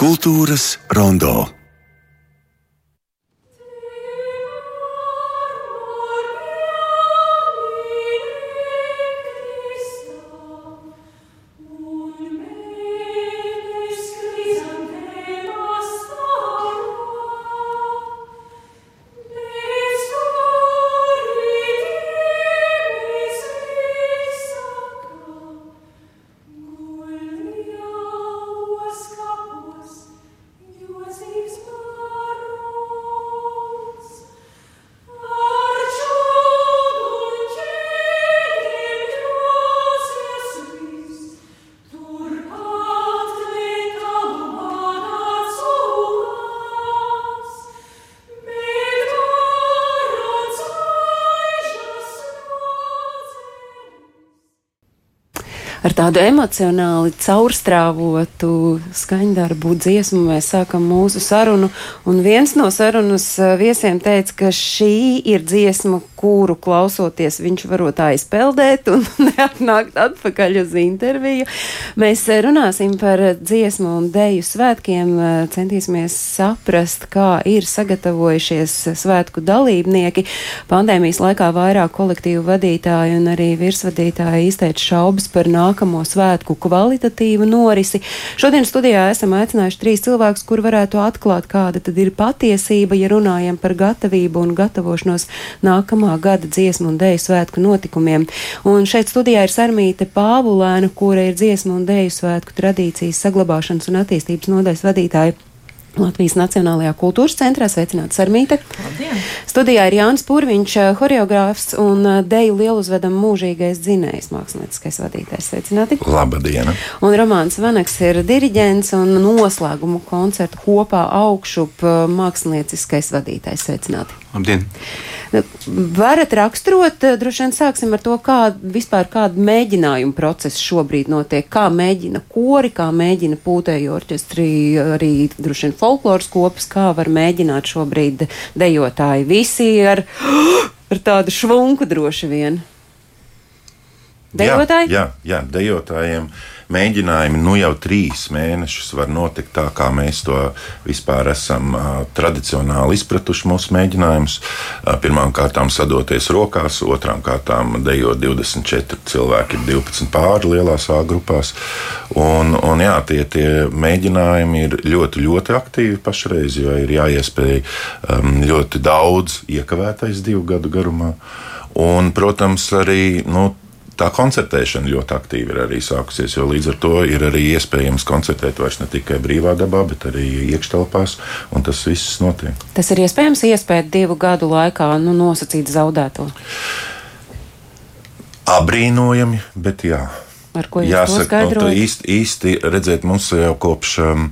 Kultūras rondo. Tādu emocionāli caurstrāvotu skaņdarbu dziesmu mēs sākam mūsu sarunu. Un viens no sarunas eh, viesiem teica, ka šī ir dziesma, kuru klausoties viņš varot aizpeldēt un neatnākt atpakaļ uz interviju. Mēs eh, runāsim par dziesmu un deju svētkiem, eh, centīsimies saprast, kā ir sagatavojušies svētku dalībnieki. Pandēmijas laikā vairāk kolektīvu vadītāju un arī virsvadītāji izteica šaubas par nākamo svētku kvalitatīvu norisi. Šodien studijā esam aicinājuši trīs cilvēkus, kur varētu atklāt, kāda tad ir patiesība, ja runājam par gatavību un gatavošanos nākamā gada dziesmu un dēļu svētku notikumiem. Un šeit studijā ir Sarmīte Pāvulēna, kura ir dziesmu un dēļu svētku tradīcijas saglabāšanas un attīstības nodaļas vadītāja. Latvijas Nacionālajā kultūras centrā sveicināts Sarmīte. Labdien. Studijā ir Jānis Purviņš, horeogrāfs un deju lieluzvedam mūžīgais dzinējs, mākslinieckais vadītājs. Sveicināti. Labdien. Un Romāns Vanaks ir diriģents un noslēgumu koncertu kopā augšup mākslinieckais vadītājs. Sveicināti. Labdien! Varat raksturot, droši vien sāksim ar to, kā vispār kāda mēģinājuma procesa šobrīd notiek, kā mēģina kori, kā mēģina pūtēju orķestri, arī droši vien folkloras kopas, kā var mēģināt šobrīd dejotāji visi ar, ar tādu švunku droši vien. Dejotāji? Jā, jā, jā dejotājiem. Uh, mēģinājumi nu jau trīs mēnešus var notikt tā, kā mēs to vispār esam uh, tradicionāli izpratuši mūsu mēģinājumus. Uh, pirmām kārtām sadoties rokās, otrām kārtām dejot 24 cilvēki, 12 pāri lielās A grupās. Un, un jā, tie, tie mēģinājumi ir ļoti, ļoti aktīvi pašreiz, jo ir jāiespēj um, ļoti daudz iekavētais divu gadu garumā. Un, protams, arī nu, tā koncertēšana ļoti aktīvi ir arī sākusies, jo līdz ar to ir arī iespējams koncertēt vairs ne tikai brīvā dabā, bet arī iekštelpās, un tas viss notiek. Tas ir iespējams iespēt divu gadu laikā nu, nosacīt zaudēto. Abrīnojami, bet jā. Ar ko jūs Jāsaka, to nu, īsti, īsti redzēt, mums jau kopš um,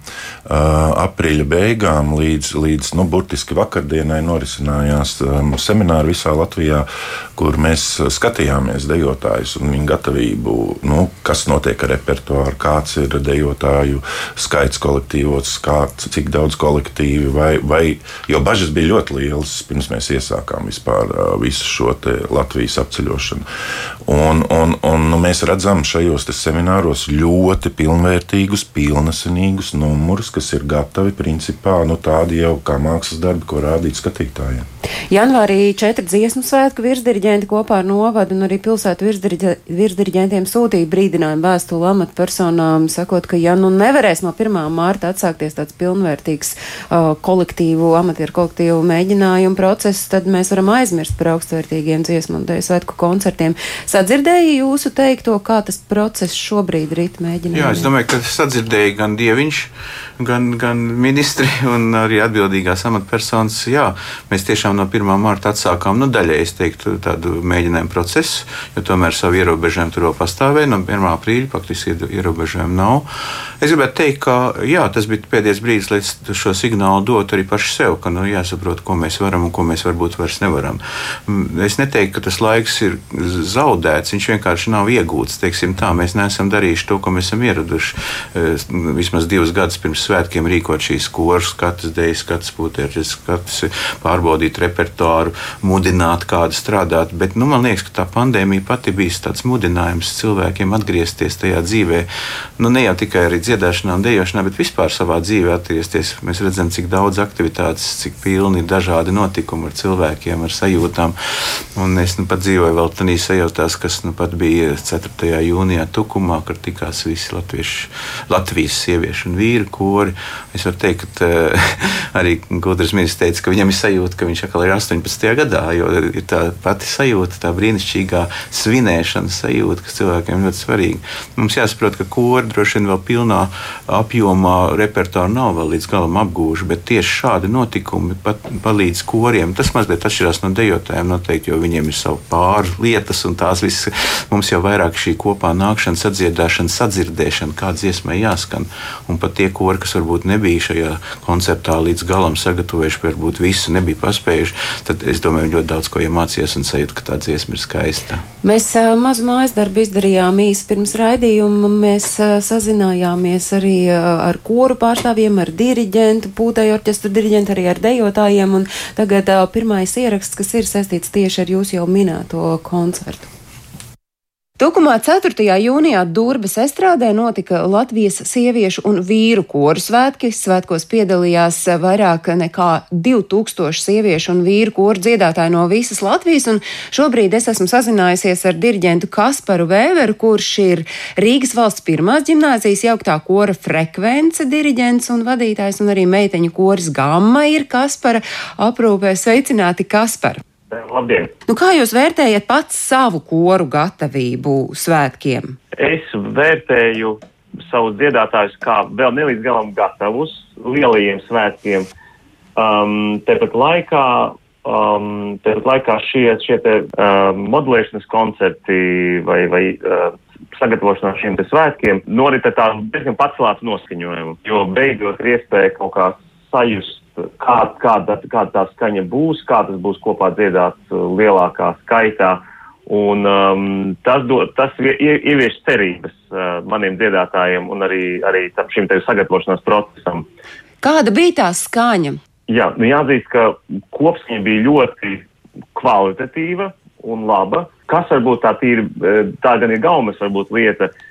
uh, aprīļa beigām līdz, līdz nu, burtiski vakardienai norisinājās um, semināri visā Latvijā, kur mēs skatījāmies dejotājus un viņu gatavību, nu, kas notiek ar repertuāru, kāds ir dejotāju skaits kolektīvos, kāds, cik daudz kolektīvi, vai, vai, jo bažas bija ļoti lielas pirms mēs iesākām vispār uh, visu šo Latvijas apceļošanu. Un, un, un nu, mēs redzam šajā šajos semināros ļoti pilnvērtīgus, pilnesenīgus numurus, kas ir gatavi principā nu, tādi jau kā mākslas darbi, ko rādīt skatītājiem. Janvārī četri dziesmu svētku virsdiriģenti kopā ar novadu un arī pilsētu virsdiriģentiem sūtīja brīdinājumu vēstuli amatpersonām, sakot, ka ja nu nevarēs no 1. mārta atsākties tāds pilnvērtīgs uh, kolektīvu, amatieru kolektīvu mēģinājumu process, tad mēs varam aizmirst par augstvērtīgiem dziesmu un dēļ svētku koncertiem. Sadzirdēju jūsu teikto, kā tas process process šobrīd rit mēģinājumi? Jā, es domāju, ka sadzirdēju gan dieviņš, gan, gan ministri un arī atbildīgās amatpersonas. Jā, mēs tiešām no 1. mārta atsākām, nu, daļai es teiktu, tādu mēģinājumu procesu, jo tomēr savu ierobežojumu tur vēl pastāvēja. No 1. aprīļa faktiski ierobežojumu nav. Es gribētu teikt, ka jā, tas bija pēdējais brīdis, lai šo signālu dotu arī paši sev, ka nu, jāsaprot, ko mēs varam un ko mēs varbūt vairs nevaram. Es neteiktu, ka tas laiks ir zaudēts, viņš vienkārši nav iegūts. Teiksim, tā, mēs neesam darījuši to, ko mēs esam ieraduši. Vismaz divus gadus pirms svētkiem rīkot šīs koras, skatas dēļas, skatas putekļus, skatas pārbaudīt repertuāru, mudināt kādu strādāt. Bet nu, man liekas, ka tā pandēmija pati bija tāds mudinājums cilvēkiem atgriezties tajā dzīvē. Nu, ne jau tikai arī dziedāšanā un dejošanā, bet vispār savā dzīvē atgriezties. Mēs redzam, cik daudz aktivitātes, cik pilni ir dažādi notikumi ar cilvēkiem, ar sajūtām. Un es nu pat dzīvoju vēl tādā sajūtās, kas nu bija 4. jūnijā Tukumā, kur tikās visi latvieši, Latvijas sieviešu un vīru kori. Es varu teikt, ka arī Gudrs ministrs teica, ka viņam ir sajūta, ka viņš atkal ir 18. gadā, jo ir tā pati sajūta, tā brīnišķīgā svinēšana sajūta, kas cilvēkiem ļoti svarīga. Mums jāsaprot, ka kori droši vien vēl pilnā apjomā repertuāru nav vēl līdz galam apgūši, bet tieši šādi notikumi pat palīdz koriem. Tas mazliet atšķirās no dejotājiem noteikti, jo viņiem ir savu pāri lietas, un tās visas mums jau vairāk šī kopā nākšana, sadziedāšana, sadzirdēšana, kā dziesmai jāskan. Un pat tie kori, kas varbūt nebija šajā koncertā līdz galam sagatavojuši, varbūt visu nebija paspējuši, tad es domāju, ļoti daudz ko iemācījos un sajūtu, ka tā dziesma ir skaista. Mēs mazu mājas darbu izdarījām īsi pirms raidījuma. Mēs uh, sazinājāmies arī ar koru pārstāvjiem, ar diriģentu, pūtēju orķestru diriģentu, arī ar dejotājiem. Tagad pirmais ieraksts, kas ir saistīts tieši ar jūsu jau minēto koncertu. Tukumā 4. jūnijā Durbas estrādē notika Latvijas sieviešu un vīru koru svētki. Svētkos piedalījās vairāk nekā 2000 sieviešu un vīru koru dziedātāji no visas Latvijas, un šobrīd es esmu sazinājusies ar diriģentu Kasparu Vēveru, kurš ir Rīgas valsts pirmās ģimnāzijas jauktā kora frekvence diriģents un vadītājs, un arī meiteņu koris Gamma ir Kaspara aprūpē. Sveicināti, Kaspar! Labdien! Nu, kā jūs vērtējat pats savu koru gatavību svētkiem? Es vērtēju savus dziedātājus kā vēl nelīdz galam gatavus lielajiem svētkiem. Um, Tāpat laikā, um, tāpat laikā šie, šie te, um, modelēšanas koncerti vai, vai uh, sagatavošanās šiem svētkiem norita tādu diezgan pacelātu noskaņojumu, jo beidzot ir iespēja kaut kā sajust kā, kāda, kāda tā skaņa būs, kā tas būs kopā dziedāts uh, lielākā skaitā. Un, um, tas do, tas ievieš cerības uh, maniem dziedātājiem un arī, arī šim te sagatavošanās procesam. Kāda bija tā skaņa? Jā, nu jāatzīst, ka kopskaņa bija ļoti kvalitatīva un laba. Kas varbūt tā tīri, uh, tā gan ir gaumas varbūt lieta, uh,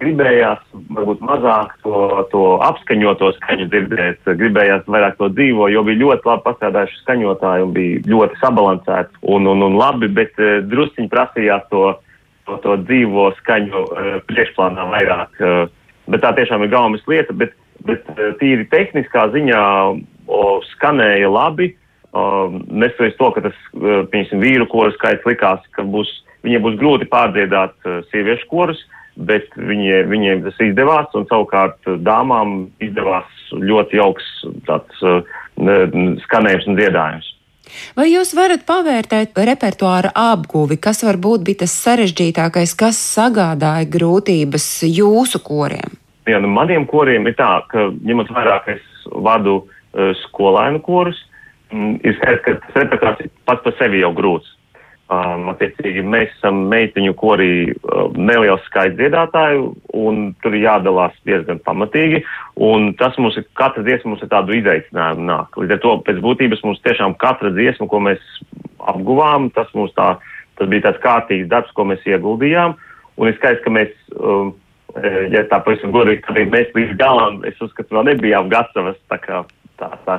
gribējās varbūt mazāk to, to apskaņoto skaņu dzirdēt, gribējās vairāk to dzīvo, jo bija ļoti labi pastrādājuši skaņotāji un bija ļoti sabalansēts un, un, un labi, bet uh, drusciņi prasījās to, to, to dzīvo skaņu priekšplānā vairāk. Bet tā tiešām ir gaumas lieta, bet, bet tīri tehniskā ziņā o, skanēja labi. Neskatoties to, ka tas, piemēram, vīru koru skaits likās, ka būs, viņiem būs grūti pārdziedāt sieviešu korus. Uh, bet viņi, viņiem tas izdevās, un savukārt dāmām izdevās ļoti jauks tāds uh, skanējums un dziedājums. Vai jūs varat pavērtēt repertuāra apguvi, kas varbūt bija tas sarežģītākais, kas sagādāja grūtības jūsu koriem? Jā, nu maniem koriem ir tā, ka ņemot vērā, ka es vadu uh, skolēnu korus, mm, ir skaidrs, ka tas repertuārs pats par sevi jau grūts. Um, attiecīgi, mēs esam meitiņu korī uh, neliels skaits dziedātāju, un tur jādalās diezgan pamatīgi, tas mums ir, katra dziesma mums ir tādu izaicinājumu nāk. Līdz ar to pēc būtības mums tiešām katra dziesma, ko mēs apguvām, tas tā, tas bija tāds kārtīgs darbs, ko mēs ieguldījām, un ir skaidrs, ka mēs, um, ja tā pavisam godīgi, tad mēs līdz galam, es uzskatu, vēl nebijām gatavas tā kā tā, tā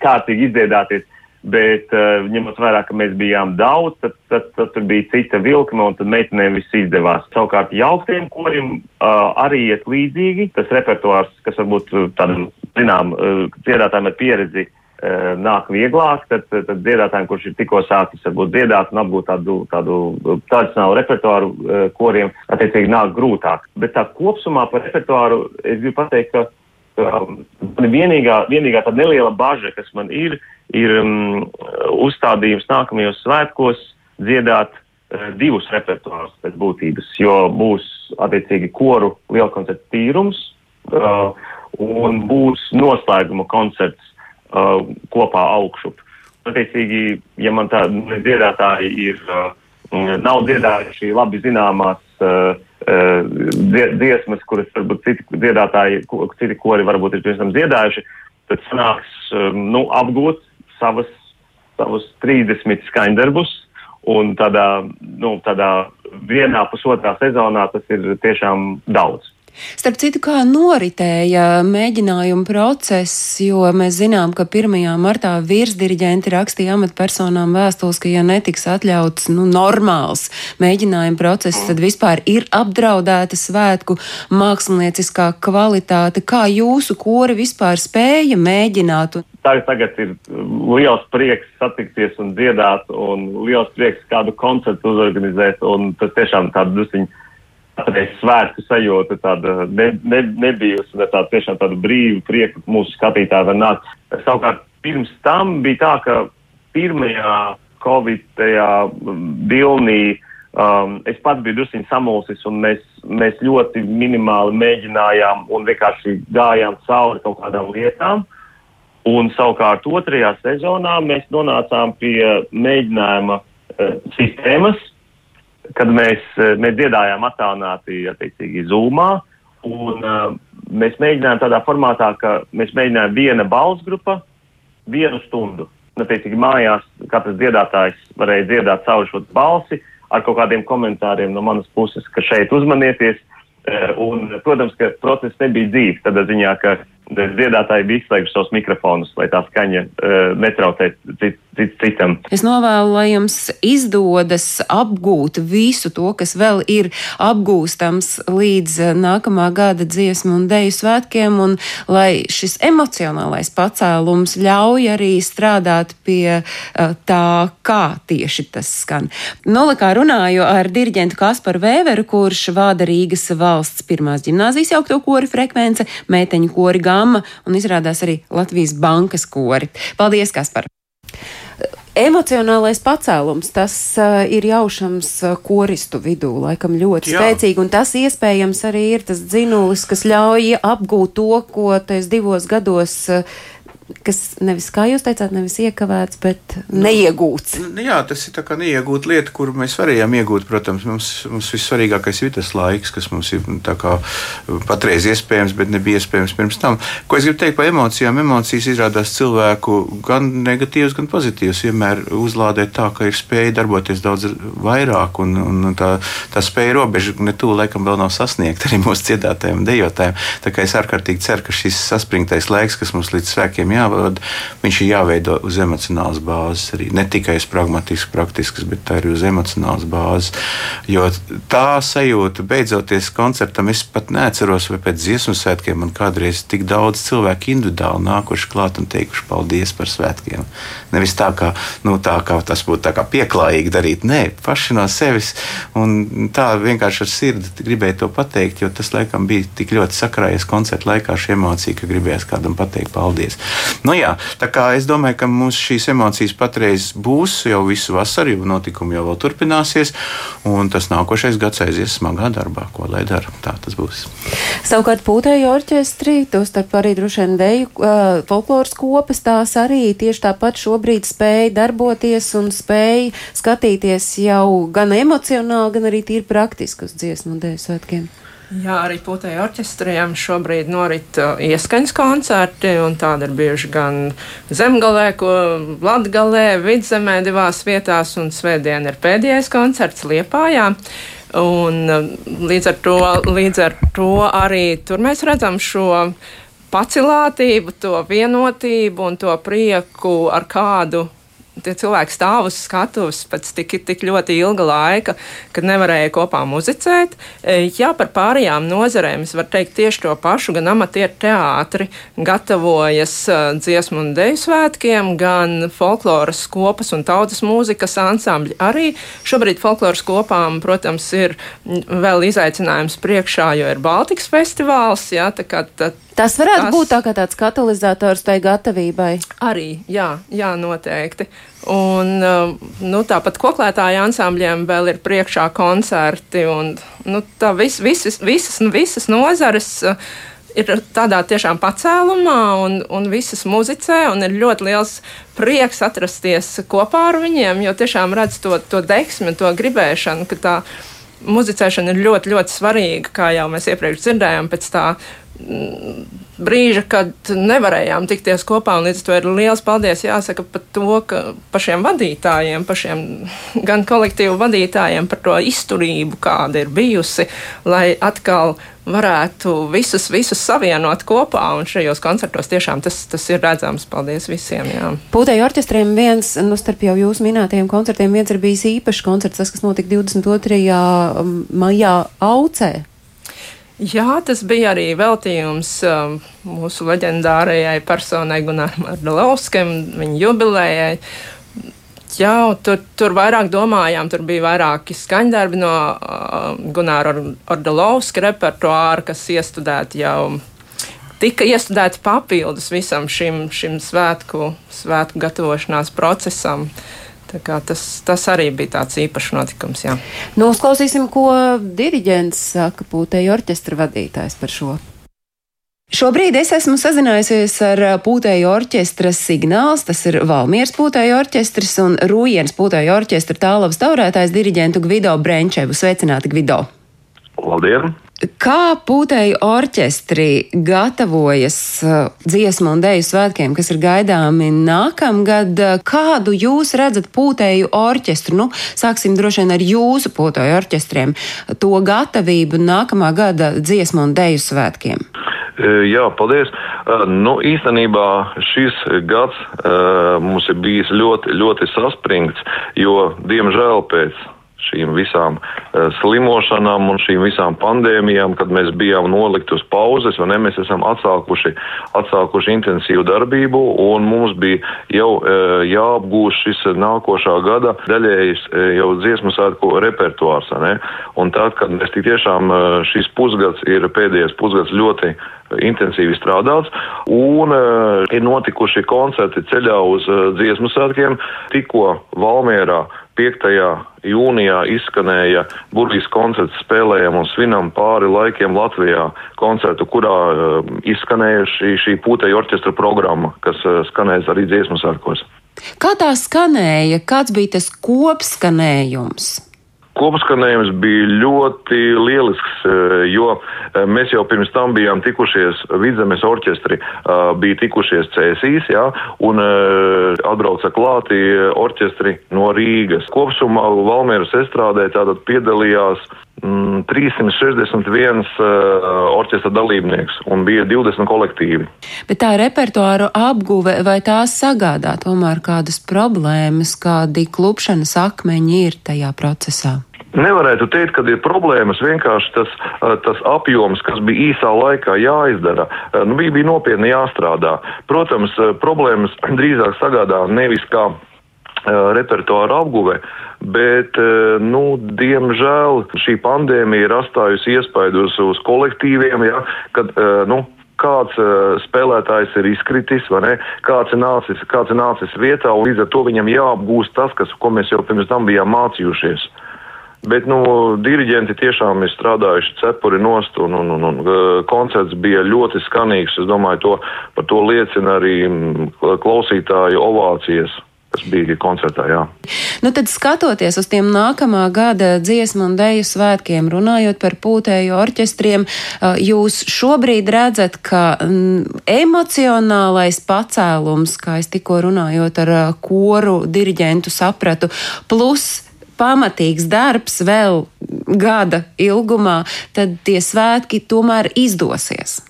kārtīgi izdziedāties. Bet, uh, ņemot vērā, ka mēs bijām daudz, tad, tad, tad tur bija cita vilkme, un tad meitenēm viss izdevās. Savukārt, jauktiem koriem uh, arī iet līdzīgi. Tas repertuārs, kas varbūt tādam, zinām, uh, dziedātājiem ar pieredzi, uh, nāk vieglāk, tad, tad dziedātājiem, kurš ir tikko sācis varbūt dziedāt un apgūt tādu, tādu tradicionālu repertuāru uh, koriem, attiecīgi nāk grūtāk. Bet tā kopsumā par repertuāru es gribu pateikt, ka um, vienīgā, vienīgā tāda neliela bažas, kas man ir, ir um, uzstādījums nākamajos svētkos dziedāt uh, divus repertuārus pēc būtības, jo būs attiecīgi koru lielkoncertu tīrums uh, un būs noslēguma koncerts uh, kopā augšup. Attiecīgi, ja man tādi dziedātāji ir, uh, nav dziedājuši labi zināmās uh, dziesmas, kuras varbūt citi dziedātāji, citi kori varbūt ir pirms tam dziedājuši, tad sanāks nu, apgūt savas, savus 30 skaņdarbus. Un tādā, nu, tādā vienā pusotrā sezonā tas ir tiešām daudz. Starp citu, kā noritēja mēģinājuma process, jo mēs zinām, ka 1. martā virsdiriģenti rakstīja amatpersonām vēstules, ka, ja netiks atļauts nu, normāls mēģinājuma process, tad vispār ir apdraudēta svētku mākslinieckā kvalitāte. Kā jūsu kori vispār spēja mēģināt? Tagad ir liels prieks satikties un dziedāt, un liels prieks kādu koncertu uzorganizēt, un tas tiešām tāds dusiņš patreiz svētku sajūta tāda ne, ne, nebijusi, un tāda tiešām tāda brīva prieka mūsu skatītāji var nākt. Savukārt pirms tam bija tā, ka pirmajā Covid tajā vilnī um, es pats biju drusciņ samulsis, un mēs, mēs ļoti minimāli mēģinājām un vienkārši gājām cauri kaut kādām lietām. Un savukārt otrajā sezonā mēs nonācām pie mēģinājuma uh, sistēmas, kad mēs, eh, mēs dziedājām attālināti, attiecīgi, Zoomā, un uh, mēs mēģinājām tādā formātā, ka mēs mēģinājām viena balss grupa vienu stundu. Attiecīgi, mājās katrs dziedātājs varēja dziedāt savu šo balsi ar kaut kādiem komentāriem no manas puses, ka šeit uzmanieties. Uh, un, protams, ka process nebija dzīves, tādā ziņā, ka dziedātāji bija izslēguši savus mikrofonus, lai tā skaņa uh, netraucē cit, cit, citam. Es novēlu, lai jums izdodas apgūt visu to, kas vēl ir apgūstams līdz eh, nākamā gada dziesmu un deju svētkiem, un lai šis emocionālais pacēlums ļauj arī strādāt pie uh, tā, kā tieši tas skan. Nolikā runāju ar diriģentu Kasparu Vēveru, kurš vada Rīgas valsts pirmās ģimnāzijas jaukto kori frekvence, meiteņu kori Gamma un izrādās arī Latvijas bankas kori. Paldies, Kaspar! Emocionālais pacēlums, tas uh, ir jaušams uh, koristu vidū, laikam ļoti Jā. spēcīgi, un tas iespējams arī ir tas dzinulis, kas ļauj apgūt to, ko tais divos gados uh, kas nevis, kā jūs teicāt, nevis iekavēts, bet neiegūts. Nu, jā, tas ir tā kā neiegūt lieta, kuru mēs varējām iegūt. Protams, mums, mums vissvarīgākais ir tas laiks, kas mums ir nu, kā, patreiz iespējams, bet nebija iespējams pirms tam. Ko es gribu teikt par emocijām? Emocijas izrādās cilvēku gan negatīvas, gan pozitīvas. Vienmēr uzlādēt tā, ka ir spēja darboties daudz vairāk, un, un tā, tā spēja robeža ne tuvu laikam vēl nav sasniegta arī mūsu dziedātājiem un dejotājiem. Tā kā es ārkārtīgi ceru, ka šis saspringtais laiks, kas mums līdz svēkiem jāvada, viņš ir jāveido uz emocionālas bāzes. Arī. Ne tikai uz pragmatiskas, praktiskas, bet arī uz emocionālas bāzes. Jo tā sajūta, beidzoties koncertam, es pat neatceros, vai pēc dziesmu svētkiem man kādreiz tik daudz cilvēku individuāli nākuši klāt un teikuši paldies par svētkiem. Nevis tā, kā, nu, tā kā tas būtu pieklājīgi darīt, nē, paši no sevis. Un tā vienkārši ar sirdi gribēju to pateikt, jo tas laikam bija tik ļoti sakrājies koncerta laikā šī emocija, ka gribējās kādam pateikt paldies. Nu, jā, tā kā es domāju, ka mums šīs emocijas patreiz būs jau visu vasaru, jo notikumi jau vēl turpināsies, un tas nākošais gads aizies smagā darbā, ko lai dara. Tā tas būs. Savukārt pūtēju orķestrī, tostarp arī droši vien deju uh, folkloras kopas, tās arī tieši tāpat šobrīd spēja darboties un spēja skatīties jau gan emocionāli, gan arī tīri praktiski uz dziesmu un deju svētkiem. Jā, arī putekļu orķestriem šobrīd norit uh, ieskaņas koncerti, un tādi ir bijuši gan zemgalē, ko Latgalē, vidzemē divās vietās, un svētdien ir pēdējais koncerts Liepājā. Un, uh, līdz, ar to, līdz ar to arī tur mēs redzam šo pacilātību, to vienotību un to prieku, ar kādu tie cilvēki stāv uz skatuves pēc tik, tik ļoti ilga laika, kad nevarēja kopā muzicēt. E, jā, par pārējām nozarēm es varu teikt tieši to pašu, gan amatieru teātri gatavojas e, dziesmu un deju svētkiem, gan folkloras kopas un tautas mūzikas ansambļi arī. Šobrīd folkloras kopām, protams, ir vēl izaicinājums priekšā, jo ir Baltikas festivāls, jā, tā kā tā, Tas varētu tas... būt tā kā tāds katalizators tai gatavībai. Arī, jā, jā noteikti. Un, um, nu, tāpat koklētāju ansambļiem vēl ir priekšā koncerti. Un, nu, tā vis, visas, visas, visas nozares uh, ir tādā tiešām pacēlumā, un, un visas muzicē, un ir ļoti liels prieks atrasties kopā ar viņiem, jo tiešām redz to, to deksmi, to gribēšanu, ka tā muzicēšana ir ļoti, ļoti svarīga, kā jau mēs iepriekš dzirdējām, pēc tā brīža, kad nevarējām tikties kopā. Līdz ar to ir liels paldies jāsaka par to, ka pašiem vadītājiem, pašiem gan kolektīvu vadītājiem par to izturību, kāda ir bijusi, lai atkal varētu visus, visus savienot kopā. Un šajos koncertos tiešām tas, tas ir redzams. Paldies visiem! Jā. Pūtēju orķestriem viens, nu, starp jau jūsu minētajiem koncertiem, viens ir bijis īpašs koncerts, tas, kas notika 22. maijā Aucē. Jā, tas bija arī veltījums um, mūsu leģendārajai personai Gunaram Ardalovskim, viņa jubilējai. Jā, tur, tur vairāk domājām, tur bija vairāki skaņdarbi no uh, Gunāra Ordalovska repertuāra, kas iestudēti jau, tika iestudēti papildus visam šim, šim svētku, svētku gatavošanās procesam. Uh, Tas, tas arī bija tāds īpašs notikums. Jā. Nu, uzklausīsim, ko diriģents saka pūtēju orķestra vadītājs par šo. Šobrīd es esmu sazinājusies ar pūtēju orķestra signāls. Tas ir Valmieras pūtēju orķestris un Rūjienas pūtēju orķestra tālavas taurētājs diriģentu Gvido Brenčevu. Sveicināti, Gvido! Labdien! Kā pūtēju orķestri gatavojas uh, dziesmu un dēļu svētkiem, kas ir gaidāmi nākamgad? Kādu jūs redzat pūtēju orķestru? Nu, sāksim droši vien ar jūsu pūtēju orķestriem, to gatavību nākamā gada dziesmu un dēļu svētkiem. E, jā, paldies. E, nu, īstenībā šis gads uh, mums ir bijis ļoti, ļoti saspringts, jo, diemžēl, pēc šīm visām uh, slimošanām un šīm visām pandēmijām, kad mēs bijām nolikti uz pauzes, vai ne, mēs esam atsākuši, atsākuši intensīvu darbību, un mums bija jau uh, jāapgūst šis nākošā gada daļējs uh, jau dziesmu svētku repertuārs, ne, un tad, kad mēs tik tiešām uh, šis pusgads ir pēdējais pusgads ļoti intensīvi strādāts, un uh, ir notikuši koncerti ceļā uz uh, dziesmu svētkiem, tikko Valmierā 5. jūnijā izskanēja burvijas koncerts spēlējam un svinam pāri laikiem Latvijā koncertu, kurā uh, izskanēja šī, šī pūteja orķestra programma, kas uh, skanēs arī dziesmu sārkos. Kā tā skanēja? Kāds bija tas kopskanējums? Kopskanējums bija ļoti lielisks, eh, jo eh, mēs jau pirms tam bijām tikušies, Vidzemes orķestri eh, bija tikušies Cēsīs, jā, un atbrauca klāti orķestri no Rīgas. Kopsumā Valmieras estrādē tātad piedalījās 361 uh, orķestra dalībnieks un bija 20 kolektīvi. Bet tā repertuāru apguve vai tās sagādā tomēr kādas problēmas, kādi klupšanas akmeņi ir tajā procesā? Nevarētu teikt, ka ir problēmas. Vienkārši tas, eh, tas apjoms, kas bija īsā laikā jāizdara, eh, nu, bija, bija nopietni jāstrādā. Protams, eh, problēmas drīzāk sagādā nevis kā repertuāra apguve, bet, nu, diemžēl šī pandēmija ir atstājusi iespaidu uz, kolektīviem, ja, kad, nu, kāds uh, spēlētājs ir izkritis, vai ne, kāds ir nācis, kāds ir nācis vietā, un līdz ar to viņam jāapgūst tas, kas, ko mēs jau pirms tam bijām mācījušies. Bet nu, diriģenti tiešām ir strādājuši cepuri nost, un, un, un, un koncerts bija ļoti skanīgs. Es domāju, to, par to liecina arī klausītāju ovācijas kas bija koncertā. Jā. Nu, tad skatoties uz tiem nākamā gada dziesmu un dēļu svētkiem, runājot par pūtēju orķestriem, jūs šobrīd redzat, ka emocionālais pacēlums, kā es tikko runājot ar koru diriģentu sapratu, plus pamatīgs darbs vēl gada ilgumā, tad tie svētki tomēr izdosies.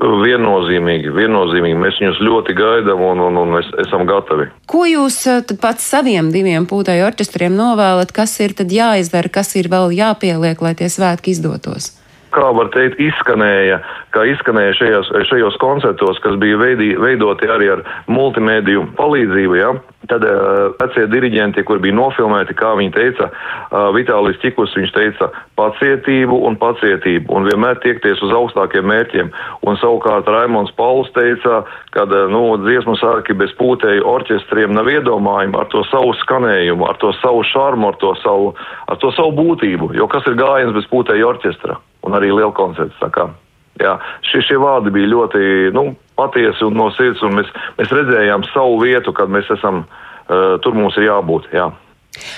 Viennozīmīgi, viennozīmīgi. Mēs viņus ļoti gaidām un, un, un mēs esam gatavi. Ko jūs eh, pats saviem diviem pūtāju orķestriem novēlat, kas ir tad jāizdara, kas ir vēl jāpieliek, lai tie svētki izdotos? kā var teikt, izskanēja, kā izskanēja šajos, šajos koncertos, kas bija veidī, veidoti arī ar multimēdiju palīdzību. Ja? Tad uh, vecie diriģenti, kur bija nofilmēti, kā viņi teica, uh, Vitālijs Čikus, viņš teica pacietību un pacietību un vienmēr tiekties uz augstākiem mērķiem. Un savukārt Raimons Pauls teica, ka uh, nu, dziesmu sārki bez pūtēju orķestriem nav iedomājumi ar to savu skanējumu, ar to savu šarmu, ar to savu, ar to savu būtību, jo kas ir gājiens bez pūtēju orķestra? un arī liela koncerta. Jā, šie, šie vārdi bija ļoti nu, patiesi un no sirds, un mēs, mēs redzējām savu vietu, kad mēs esam, uh, tur mums ir jābūt. Jā.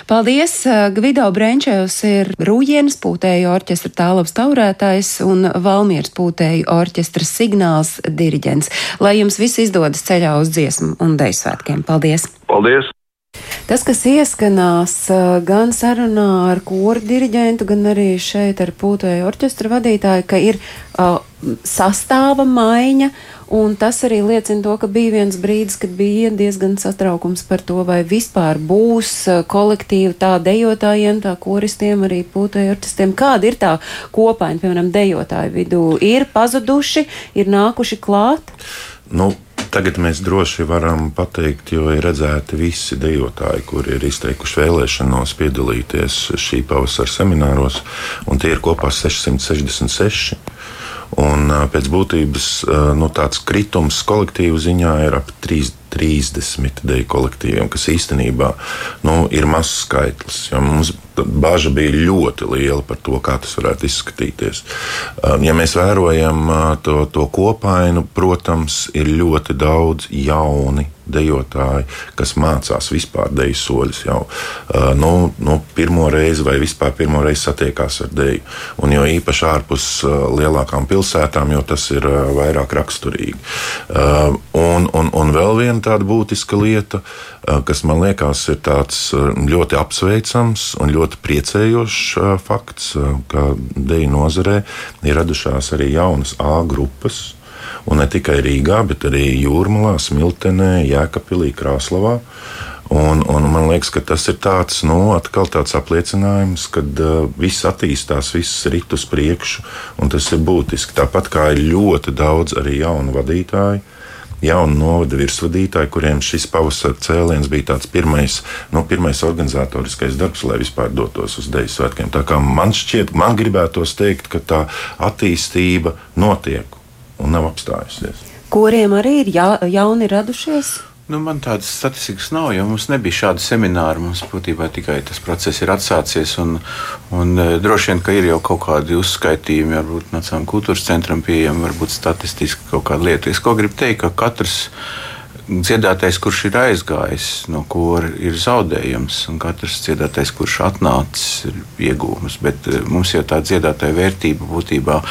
Paldies! Gvido Brenčevs ir Rūjienas pūtēju orķestra tālavas taurētājs un Valmieras pūtēju orķestra signāls diriģents. Lai jums viss izdodas ceļā uz dziesmu un deju svētkiem. Paldies! Paldies! Tas, kas ieskanās gan sarunā ar koru diriģentu, gan arī šeit ar pūtēju orķestra vadītāju, ka ir uh, sastāva maiņa, un tas arī liecina to, ka bija viens brīdis, kad bija diezgan satraukums par to, vai vispār būs kolektīvi tā dejotājiem, tā koristiem, arī pūtēju orķestriem. Kāda ir tā kopaina, piemēram, dejotāju vidū? Ir pazuduši, ir nākuši klāt? Nu, Tagad mēs droši varam pateikt, jo ir redzēti visi dejotāji, kuri ir izteikuši vēlēšanos piedalīties šī pavasara semināros, un tie ir kopā 666. Un, pēc būtības nu, tāds kritums kolektīvu ziņā ir ap 3, 30 deju kolektīviem, kas īstenībā nu, ir mazs skaitlis. Mums Bāža bija ļoti liela par to, kā tas varētu izskatīties. Ja mēs vērojam to, to kopainu, protams, ir ļoti daudz jauni dejotāji, kas mācās vispār deju soļus jau nu, nu, pirmo reizi vai vispār pirmo reizi satiekās ar deju. Un jo īpaši ārpus lielākām pilsētām, jo tas ir vairāk raksturīgi. Un, un, un vēl viena tāda būtiska lieta, kas man liekas ir tāds ļoti apsveicams un ļoti ļoti priecējošs fakts, ka deju nozarē ir radušās arī jaunas A grupas. Un ne tikai Rīgā, bet arī Jūrmalā, Smiltenē, Jēkabīlī, Krāslavā. Un, un man liekas, ka tas ir tāds, nu, tāds apliecinājums, ka uh, viss attīstās, viss rit uz priekšu, un tas ir būtiski. Tāpat kā ir ļoti daudz arī jaunu vadītāju, jaunu novada virsvadītāji, kuriem šis pavasara cēliens bija tāds pirmais, nu, pirmais organizatoriskais darbs, lai vispār dotos uz Deju svētkiem. Tā kā man šķiet, man gribētos teikt, ka tā attīstība notiek un nav apstājusies. Kuriem arī ir ja, jauni radušies? Nu, man tādas statistikas nav, jo mums nebija šāda semināra. Mums būtībā tikai tas process ir atsācies. Un, un, e, droši vien, ka ir jau kaut kādi uzskaitījumi, varbūt Nacionālajiem kultūras centram pieejami, varbūt statistiski kaut kāda lieta. Es ko gribu teikt, ka katrs dziedātais, kurš ir aizgājis no kora, ir zaudējums, un katrs dziedātais, kurš atnācis, ir iegūms. Bet e, mums jau tā dziedātāja vērtība būtībā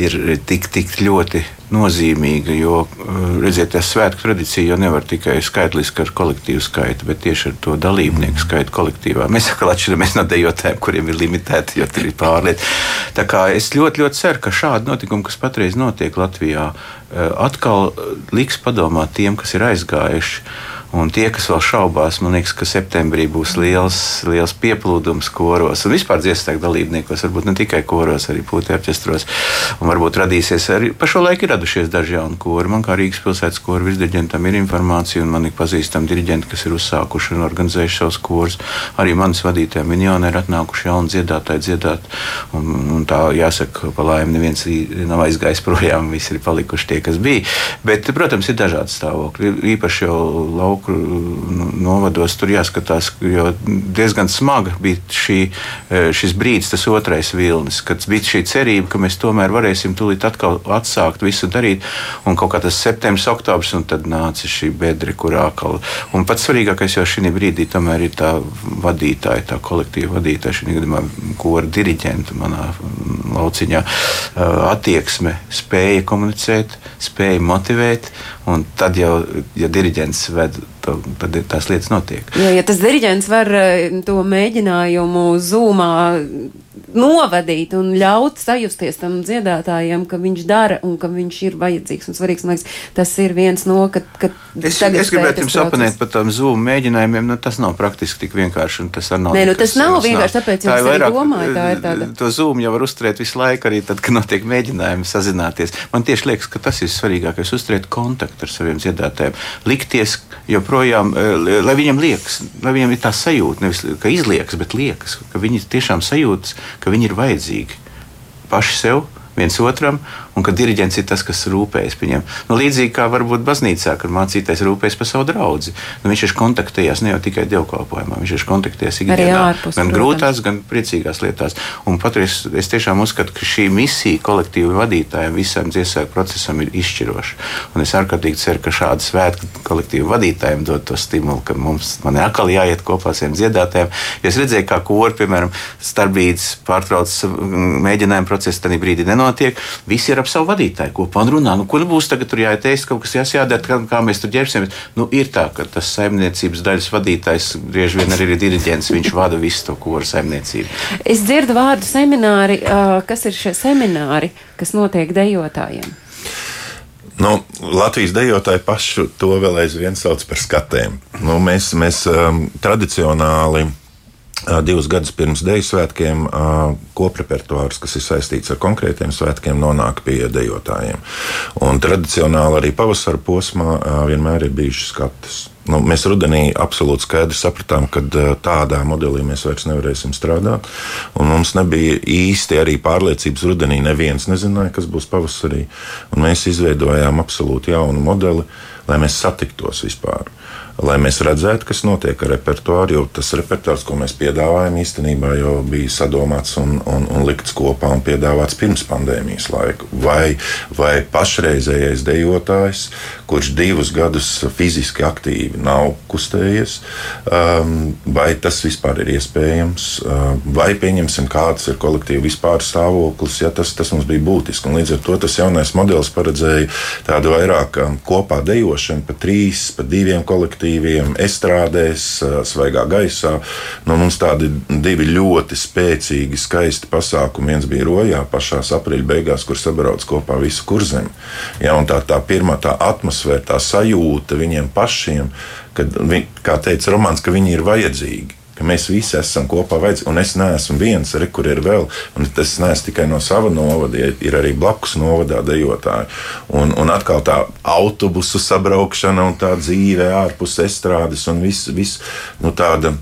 ir tik, tik ļoti nozīmīga, jo, eh, redziet, tā svētku tradīcija jau nevar tikai skaitliski ar kolektīvu skaitu, bet tieši ar to dalībnieku skaitu kolektīvā. Mēs atkal atšķiramies no dejotājiem, kuriem ir limitēti, jo tur ir pārliet. Tā kā es ļoti, ļoti ceru, ka šādi notikumi, kas patreiz notiek Latvijā, eh, atkal liks padomāt tiem, kas ir aizgājuši Un tie, kas vēl šaubās, man liekas, ka septembrī būs liels, liels pieplūdums koros un vispār dziesmu dalībniekos, varbūt ne tikai koros, arī putekļu orķestros. Un varbūt radīsies arī pa šo laiku ir radušies daži jauni kori. Man kā Rīgas pilsētas koru virsdirigentam ir informācija, un man ir pazīstami diriģenti, kas ir uzsākuši un organizējuši savus korus. Arī manas vadītājiem minionē ir atnākuši jauni dziedātāji dziedāt. Un, un tā jāsaka, pa laimi neviens nav aizgājis projām, visi ir palikuši tie, kas bija. Bet, protams, ir dažādi stāvokļi. Īpaši jau lauku Nu, novados tur jāskatās, jo diezgan smaga bija šī, e, šis brīdis, tas otrais vilnis, kad bija šī cerība, ka mēs tomēr varēsim tūlīt atkal atsākt visu darīt. Un kaut kā tas septembris, oktobris, un tad nāca šī bedra, kurā atkal. Un pats svarīgākais jau šī brīdī tomēr ir tā vadītāja, tā kolektīva vadītāja, šī gadījumā kora diriģenta manā lauciņā, e, attieksme, spēja komunicēt, spēja motivēt. Un tad jau, ja diriģents ved, to, tad tās lietas notiek. Ja, ja tas diriģents var eh, to mēģinājumu zūmā novadīt un ļaut sajusties tam dziedātājam, ka viņš dara un ka viņš ir vajadzīgs un svarīgs. Liekas, tas ir viens no, ka, ka es, es gribētu jums apanēt par tām zūmu mēģinājumiem, nu tas nav praktiski tik vienkārši. Tas nav, Nē, nu, tas nav vienkārši, tāpēc tā es vairāk, domāju, tā ir tāda. To zūmu jau var uzturēt visu laiku, arī tad, kad notiek mēģinājumi sazināties. Man tieši liekas, ka tas ir svarīgākais - uzturēt kontaktu ar saviem dziedātājiem, likties joprojām, eh, lai viņam liekas, lai viņam ir tā sajūta, nevis ka izliekas, bet liekas, ka viņi tiešām sajūtas, ka viņi ir vajadzīgi paši sev, viens otram, un ka diriģents ir tas, kas rūpējas par viņiem. Nu, līdzīgi kā varbūt baznīcā, kad mācītājs rūpējas par savu draugu. Nu, viņš ir kontaktējies ne jau tikai dievkalpojumā, viņš ir kontaktējies ikdienā, ārpus, gan protams. grūtās, gan priecīgās lietās. Un patreiz es tiešām uzskatu, ka šī misija kolektīva vadītājiem visam dziesmu procesam ir izšķiroša. Un es ārkārtīgi ceru, ka šāda svētku kolektīva vadītājiem dod to stimulu, ka mums ir atkal jāiet kopā ar saviem dziedātājiem. Jo es redzēju, kā kori, piemēram, starpbrīdis pārtrauc mēģinājumu procesu, tad brīdī nenotiek. Visi ir ap savu vadītāju kopā un runā. Nu, kur būs tagad tur jāieteikt, kaut kas jāsjādara, kā, kā mēs tur ģērbsimies. Nu, ir tā, ka tas saimniecības daļas vadītājs bieži vien arī ir diriģents, viņš vada visu to koru saimniecību. Es dzirdu vārdu semināri. Kas ir šie semināri, kas notiek dejotājiem? Nu, Latvijas dejotāji pašu to vēl aizvien sauc par skatēm. Nu, mēs mēs um, tradicionāli. Uh, Divus gadus pirms deju svētkiem uh, koprepertuārs, kas ir saistīts ar konkrētiem svētkiem, nonāk pie dejotājiem. Un tradicionāli arī pavasara posmā uh, vienmēr ir bijušas skatas. Nu, mēs rudenī absolūti skaidri sapratām, ka uh, tādā modelī mēs vairs nevarēsim strādāt. Mums nebija īsti arī pārliecības rudenī. Neviens nezināja, kas būs pavasarī. Un mēs izveidojām absolūti jaunu modeli, lai mēs satiktos vispār. Lai mēs redzētu, kas notiek ar repertuāru, jo tas repertuārs, ko mēs piedāvājam, īstenībā jau bija sadomāts un, un, un likts kopā un piedāvāts pirms pandēmijas laika. Vai, vai pašreizējais dejotājs, kurš divus gadus fiziski aktīvi nav kustējies, um, vai tas vispār ir iespējams, um, vai pieņemsim, kāds ir kolektīva vispār stāvoklis, ja tas, tas mums bija būtiski. Un līdz ar to tas jaunais modelis paredzēja tādu vairāk um, kopā dejošanu pa trīs, pa diviem kolektīviem, estrādēs, uh, svaigā gaisā. Nu, mums tādi divi ļoti spēcīgi, skaisti pasākumi. Viens bija Rojā pašā aprīļa beigās, kur sabrauc kopā visu kurzem. Ja, tā, tā pirmā tā atmosfēra, tā sajūta viņiem pašiem, kad, kā teica Romāns, ka viņi ir vajadzīgi. Ka mēs visi esam kopā, vajadzīgi. un es neesmu viens, arī kur ir vēl. Un tas neesmu tikai no sava novada, ja ir arī blakus novadā dejotāji. Un, un atkal tā autobusu sabraukšana un tā dzīve ārpus estrādes un viss, vis, nu tāda.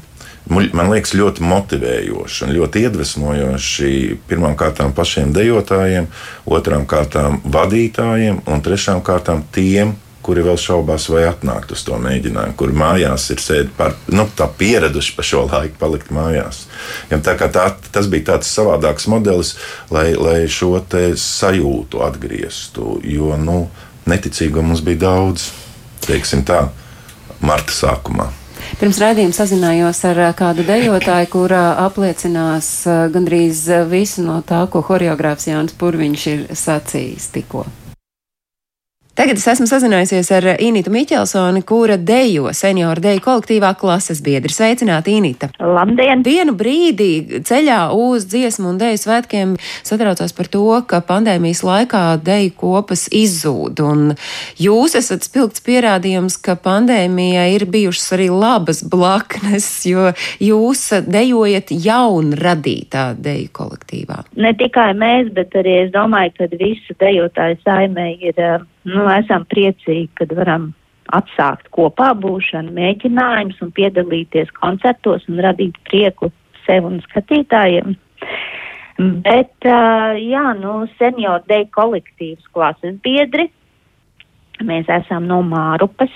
Man liekas, ļoti motivējoši un ļoti iedvesmojoši pirmām kārtām pašiem dejotājiem, otrām kārtām vadītājiem un trešām kārtām tiem, kuri vēl šaubās, vai atnākt uz to mēģinājumu, kuri mājās ir sēdi par, nu, tā pieraduši pa šo laiku palikt mājās. Ja, tā tā, tas bija tāds savādāks modelis, lai, lai šo sajūtu atgrieztu, jo nu, neticīgo mums bija daudz, teiksim tā, marta sākumā. Pirms raidījuma sazinājos ar kādu dejotāju, kurā apliecinās gandrīz visu no tā, ko horeogrāfs Jānis Purviņš ir sacījis tikko. Tagad es esmu sazinājusies ar Initu Miķelsoni, kura dejo senioru deju kolektīvā klases biedri. Sveicināti, Inita! Labdien! Vienu brīdī ceļā uz dziesmu un dēļu svētkiem satraucās par to, ka pandēmijas laikā dēļu kopas izzūd. Un jūs esat spilgts pierādījums, ka pandēmijai ir bijušas arī labas blaknes, jo jūs dejojat jaunradītā dēļu kolektīvā. Ne tikai mēs, bet arī es domāju, ka visu dejotāju saimē ir, eh, nu, esam priecīgi, kad varam atsākt kopā būšanu, mēģinājumus un piedalīties koncertos un radīt prieku sev un skatītājiem. Bet, uh, jā, nu, senioru deju kolektīvs klases biedri, mēs esam no Mārupas,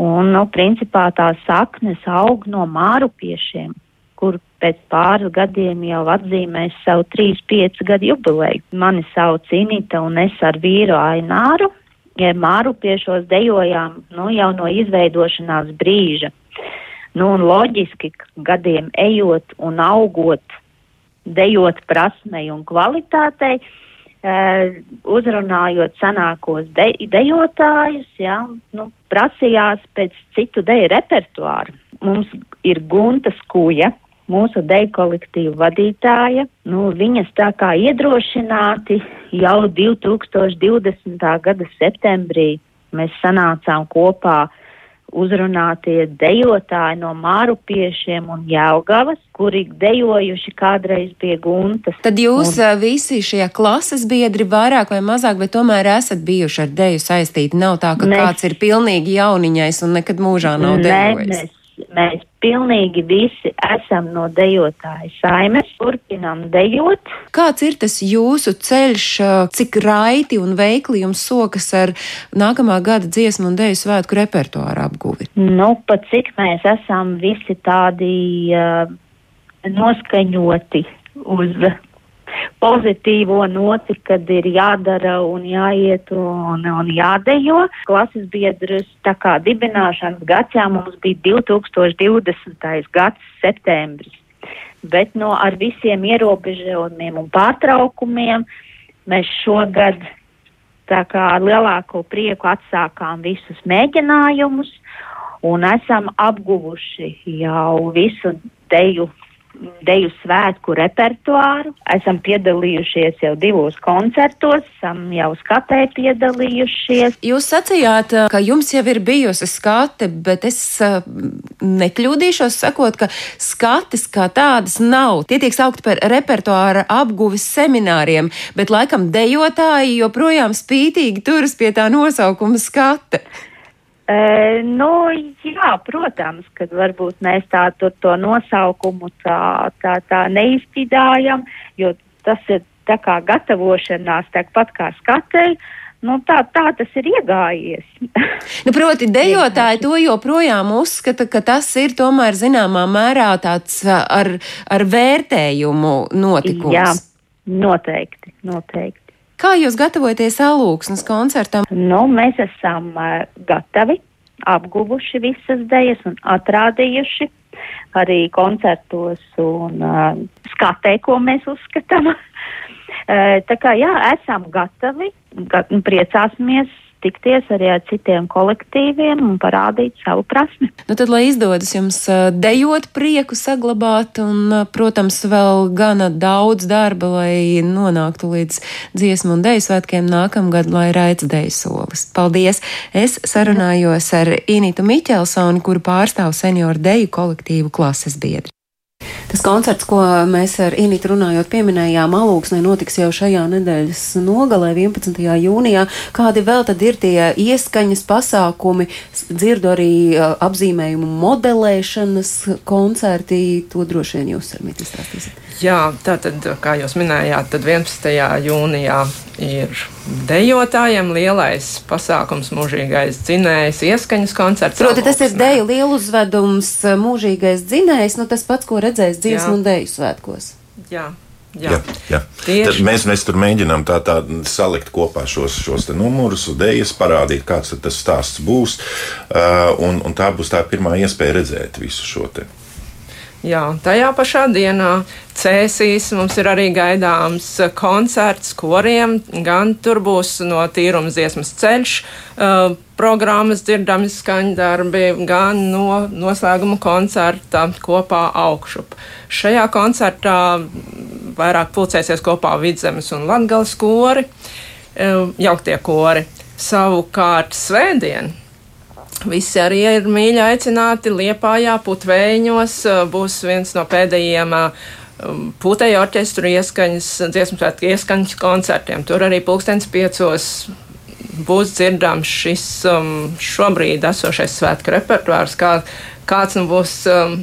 un, nu, principā tās saknes aug no Mārupiešiem, kur pēc pāris gadiem jau atzīmēs savu 3-5 gadu jubileju. Mani sauc Inita un es ar vīru Aināru. Ja Mārupiešos dejojām nu, jau no izveidošanās brīža. Nu, un loģiski, gadiem ejot un augot, dejot prasmei un kvalitātei, eh, uzrunājot senākos de dejotājus, ja, nu, prasījās pēc citu deju repertuāru. Mums ir Gunta Skuja, mūsu deju kolektīva vadītāja. Nu, viņas tā kā iedrošināti jau 2020. gada septembrī mēs sanācām kopā uzrunātie dejotāji no Mārupiešiem un Jelgavas, kuri dejojuši kādreiz pie Guntas. Tad jūs Un- visi šie klases biedri vairāk vai mazāk, bet tomēr esat bijuši ar deju saistīti. Nav tā, ka Mēs- kāds ir pilnīgi jauniņais un nekad mūžā nav dejojis. mēs, mēs pilnīgi visi esam no dejotāju saimes, turpinām dejot. Kāds ir tas jūsu ceļš, cik raiti un veikli jums sokas ar nākamā gada dziesmu un deju svētku repertuāru apguvi? Nu, pat cik mēs esam visi tādi uh, noskaņoti uz pozitīvo noti, kad ir jādara un jāiet un, un jādejo. Klases biedrus tā kā dibināšanas gads, jā, mums bija 2020. gads septembris. Bet no ar visiem ierobežojumiem un pārtraukumiem mēs šogad tā kā ar lielāko prieku atsākām visus mēģinājumus un esam apguvuši jau visu deju deju svētku repertuāru. Esam piedalījušies jau divos koncertos, esam jau skatē piedalījušies. Jūs sacījāt, ka jums jau ir bijusi skate, bet es nekļūdīšos sakot, ka skates kā tādas nav. Tie tiek saukti par repertuāra apguves semināriem, bet laikam dejotāji joprojām spītīgi turas pie tā nosaukuma skate. Uh, nu, jā, protams, ka varbūt mēs tā, to, to nosaukumu tā, tā, tā neizpidājam, jo tas ir tā kā gatavošanās tāpat kā skatei. Nu, tā, tā tas ir iegājies. nu, proti, dejotāji to joprojām uzskata, ka tas ir tomēr zināmā mērā tāds ar, ar vērtējumu notikums. Jā, noteikti, noteikti. Kā jūs gatavojaties alūksnes koncertam? Nu, mēs esam uh, gatavi, apguvuši visas dejas un atrādījuši arī koncertos un uh, skatē, ko mēs uzskatām. uh, tā kā jā, esam gatavi, gat, priecāsimies tikties arī ar citiem kolektīviem un parādīt savu prasmi. Nu tad, lai izdodas jums dejot prieku saglabāt un, protams, vēl gana daudz darba, lai nonāktu līdz dziesmu un deju svētkiem nākamgad, lai raic deju solis. Paldies! Es sarunājos ar Initu Miķelsoni, kuru pārstāv senioru deju kolektīvu klases biedri. Tas koncerts, ko mēs ar Initu runājot pieminējām, alūksnē notiks jau šajā nedēļas nogalē, 11. jūnijā. Kādi vēl tad ir tie ieskaņas pasākumi? Dzirdu arī apzīmējumu modelēšanas koncerti. To droši vien jūs ar mītu izstāstīsiet. Jā, tātad, kā jūs minējāt, tad 11. jūnijā ir dejotājiem lielais pasākums, mūžīgais dzinējs, ieskaņas koncerts. Proti, tas ir deju lielu uzvedums, mūžīgais dzinējs, nu tas pats, ko redzēs dziesmu un deju svētkos. Jā. Jā, jā, jā. Tad mēs, mēs tur mēģinām tā, tā salikt kopā šos, šos numurus, idejas, parādīt, kāds tas stāsts būs. Uh, un, un tā būs tā pirmā iespēja redzēt visu šo te. Jā, tajā pašā dienā Cēsīs mums ir arī gaidāms koncerts koriem, gan tur būs no tīruma dziesmas ceļš, uh, programmas dzirdami skaņdarbi, gan no noslēguma koncerta kopā augšup. Šajā koncertā vairāk pulcēsies kopā Vidzemes un Latgales kori, uh, jauktie kori. Savukārt svētdien Visi arī ir mīļi aicināti Liepājā, Putvēņos. Būs viens no pēdējiem puteja orķestru ieskaņas, dziesmu svētku ieskaņas koncertiem. Tur arī pulkstens piecos būs dzirdams šis um, šobrīd esošais svētku repertuārs, kā, kāds nu būs. Um,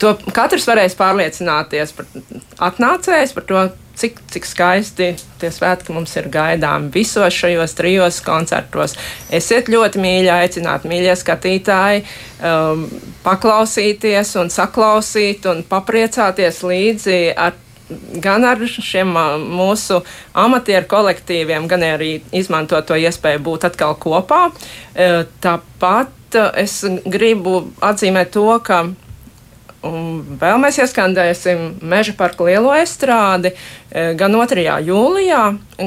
to katrs varēs pārliecināties par atnācējs, par to, cik, cik skaisti tie svētki mums ir gaidāmi visos šajos trijos koncertos. Esiet ļoti mīļi aicināti, mīļie skatītāji, um, paklausīties un saklausīt un papriecāties līdzi ar gan ar šiem uh, mūsu amatieru kolektīviem, gan arī izmantot to iespēju būt atkal kopā. Uh, tāpat uh, es gribu atzīmēt to, ka Un vēl mēs ieskandēsim Meža parka lielo estrādi e, gan 2. jūlijā,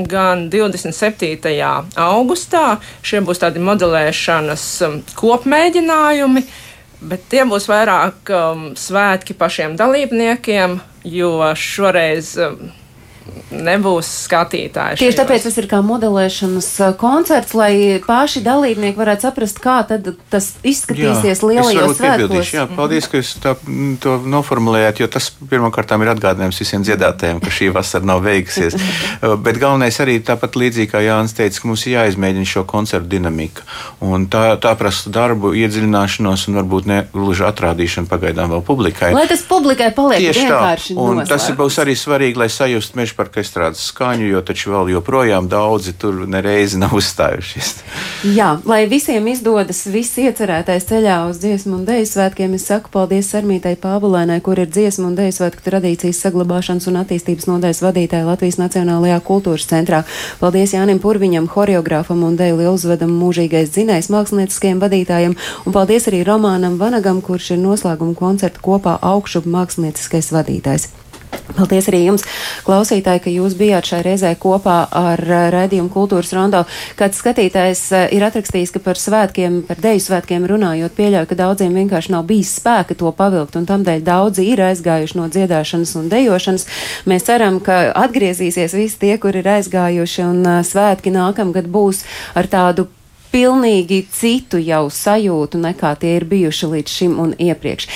gan 27. augustā. Šie būs tādi modelēšanas um, kopmēģinājumi, bet tie būs vairāk um, svētki pašiem dalībniekiem, jo šoreiz um, nebūs skatītāji. Tieši tāpēc tas ir kā modelēšanas uh, koncerts, lai paši dalībnieki varētu saprast, kā tad tas izskatīsies es lielajos svētkos. Jā, paldies, ka jūs tā, mm, to noformulējāt, jo tas pirmkārt ir atgādinājums visiem dziedātājiem, ka šī vasara nav beigusies. Uh, Bet galvenais arī tāpat līdzīgi kā Jānis teica, ka mums ir jāizmēģina šo koncertu dinamika. Un tā, tā prasa darbu, iedziļināšanos un varbūt ne gluži atrādīšanu pagaidām vēl publikai. Lai tas publikai paliek Tieši tā, vienkārši un tas noslēpts. ir būs arī svarīgi, lai sajustu meža parka estrādes skaņu, jo taču vēl joprojām daudzi tur nereizi nav uzstājušies. Jā, lai visiem izdodas viss iecerētais ceļā uz dziesmu un dēļu svētkiem, es saku paldies Sarmītai Pāvulēnai, kur ir dziesmu un dēļu svētku tradīcijas saglabāšanas un attīstības nodaļas vadītāja Latvijas Nacionālajā kultūras centrā. Paldies Jānim Purviņam, horeogrāfam un dēļu lieluzvedam mūžīgais dzinējs mākslinieckajiem vadītājiem, un paldies arī Romānam Vanagam, kurš ir noslēguma koncerta kopā augšup mākslinieckais vadītājs. Paldies arī jums, klausītāji, ka jūs bijāt šai reizē kopā ar uh, raidījumu kultūras rondo. Kāds skatītājs uh, ir atrakstījis, ka par svētkiem, par deju svētkiem runājot, pieļauju, ka daudziem vienkārši nav bijis spēka to pavilkt, un tamdēļ daudzi ir aizgājuši no dziedāšanas un dejošanas. Mēs ceram, ka atgriezīsies visi tie, kur ir aizgājuši, un uh, svētki nākamgad būs ar tādu pilnīgi citu jau sajūtu, nekā tie ir bijuši līdz šim un iepriekš.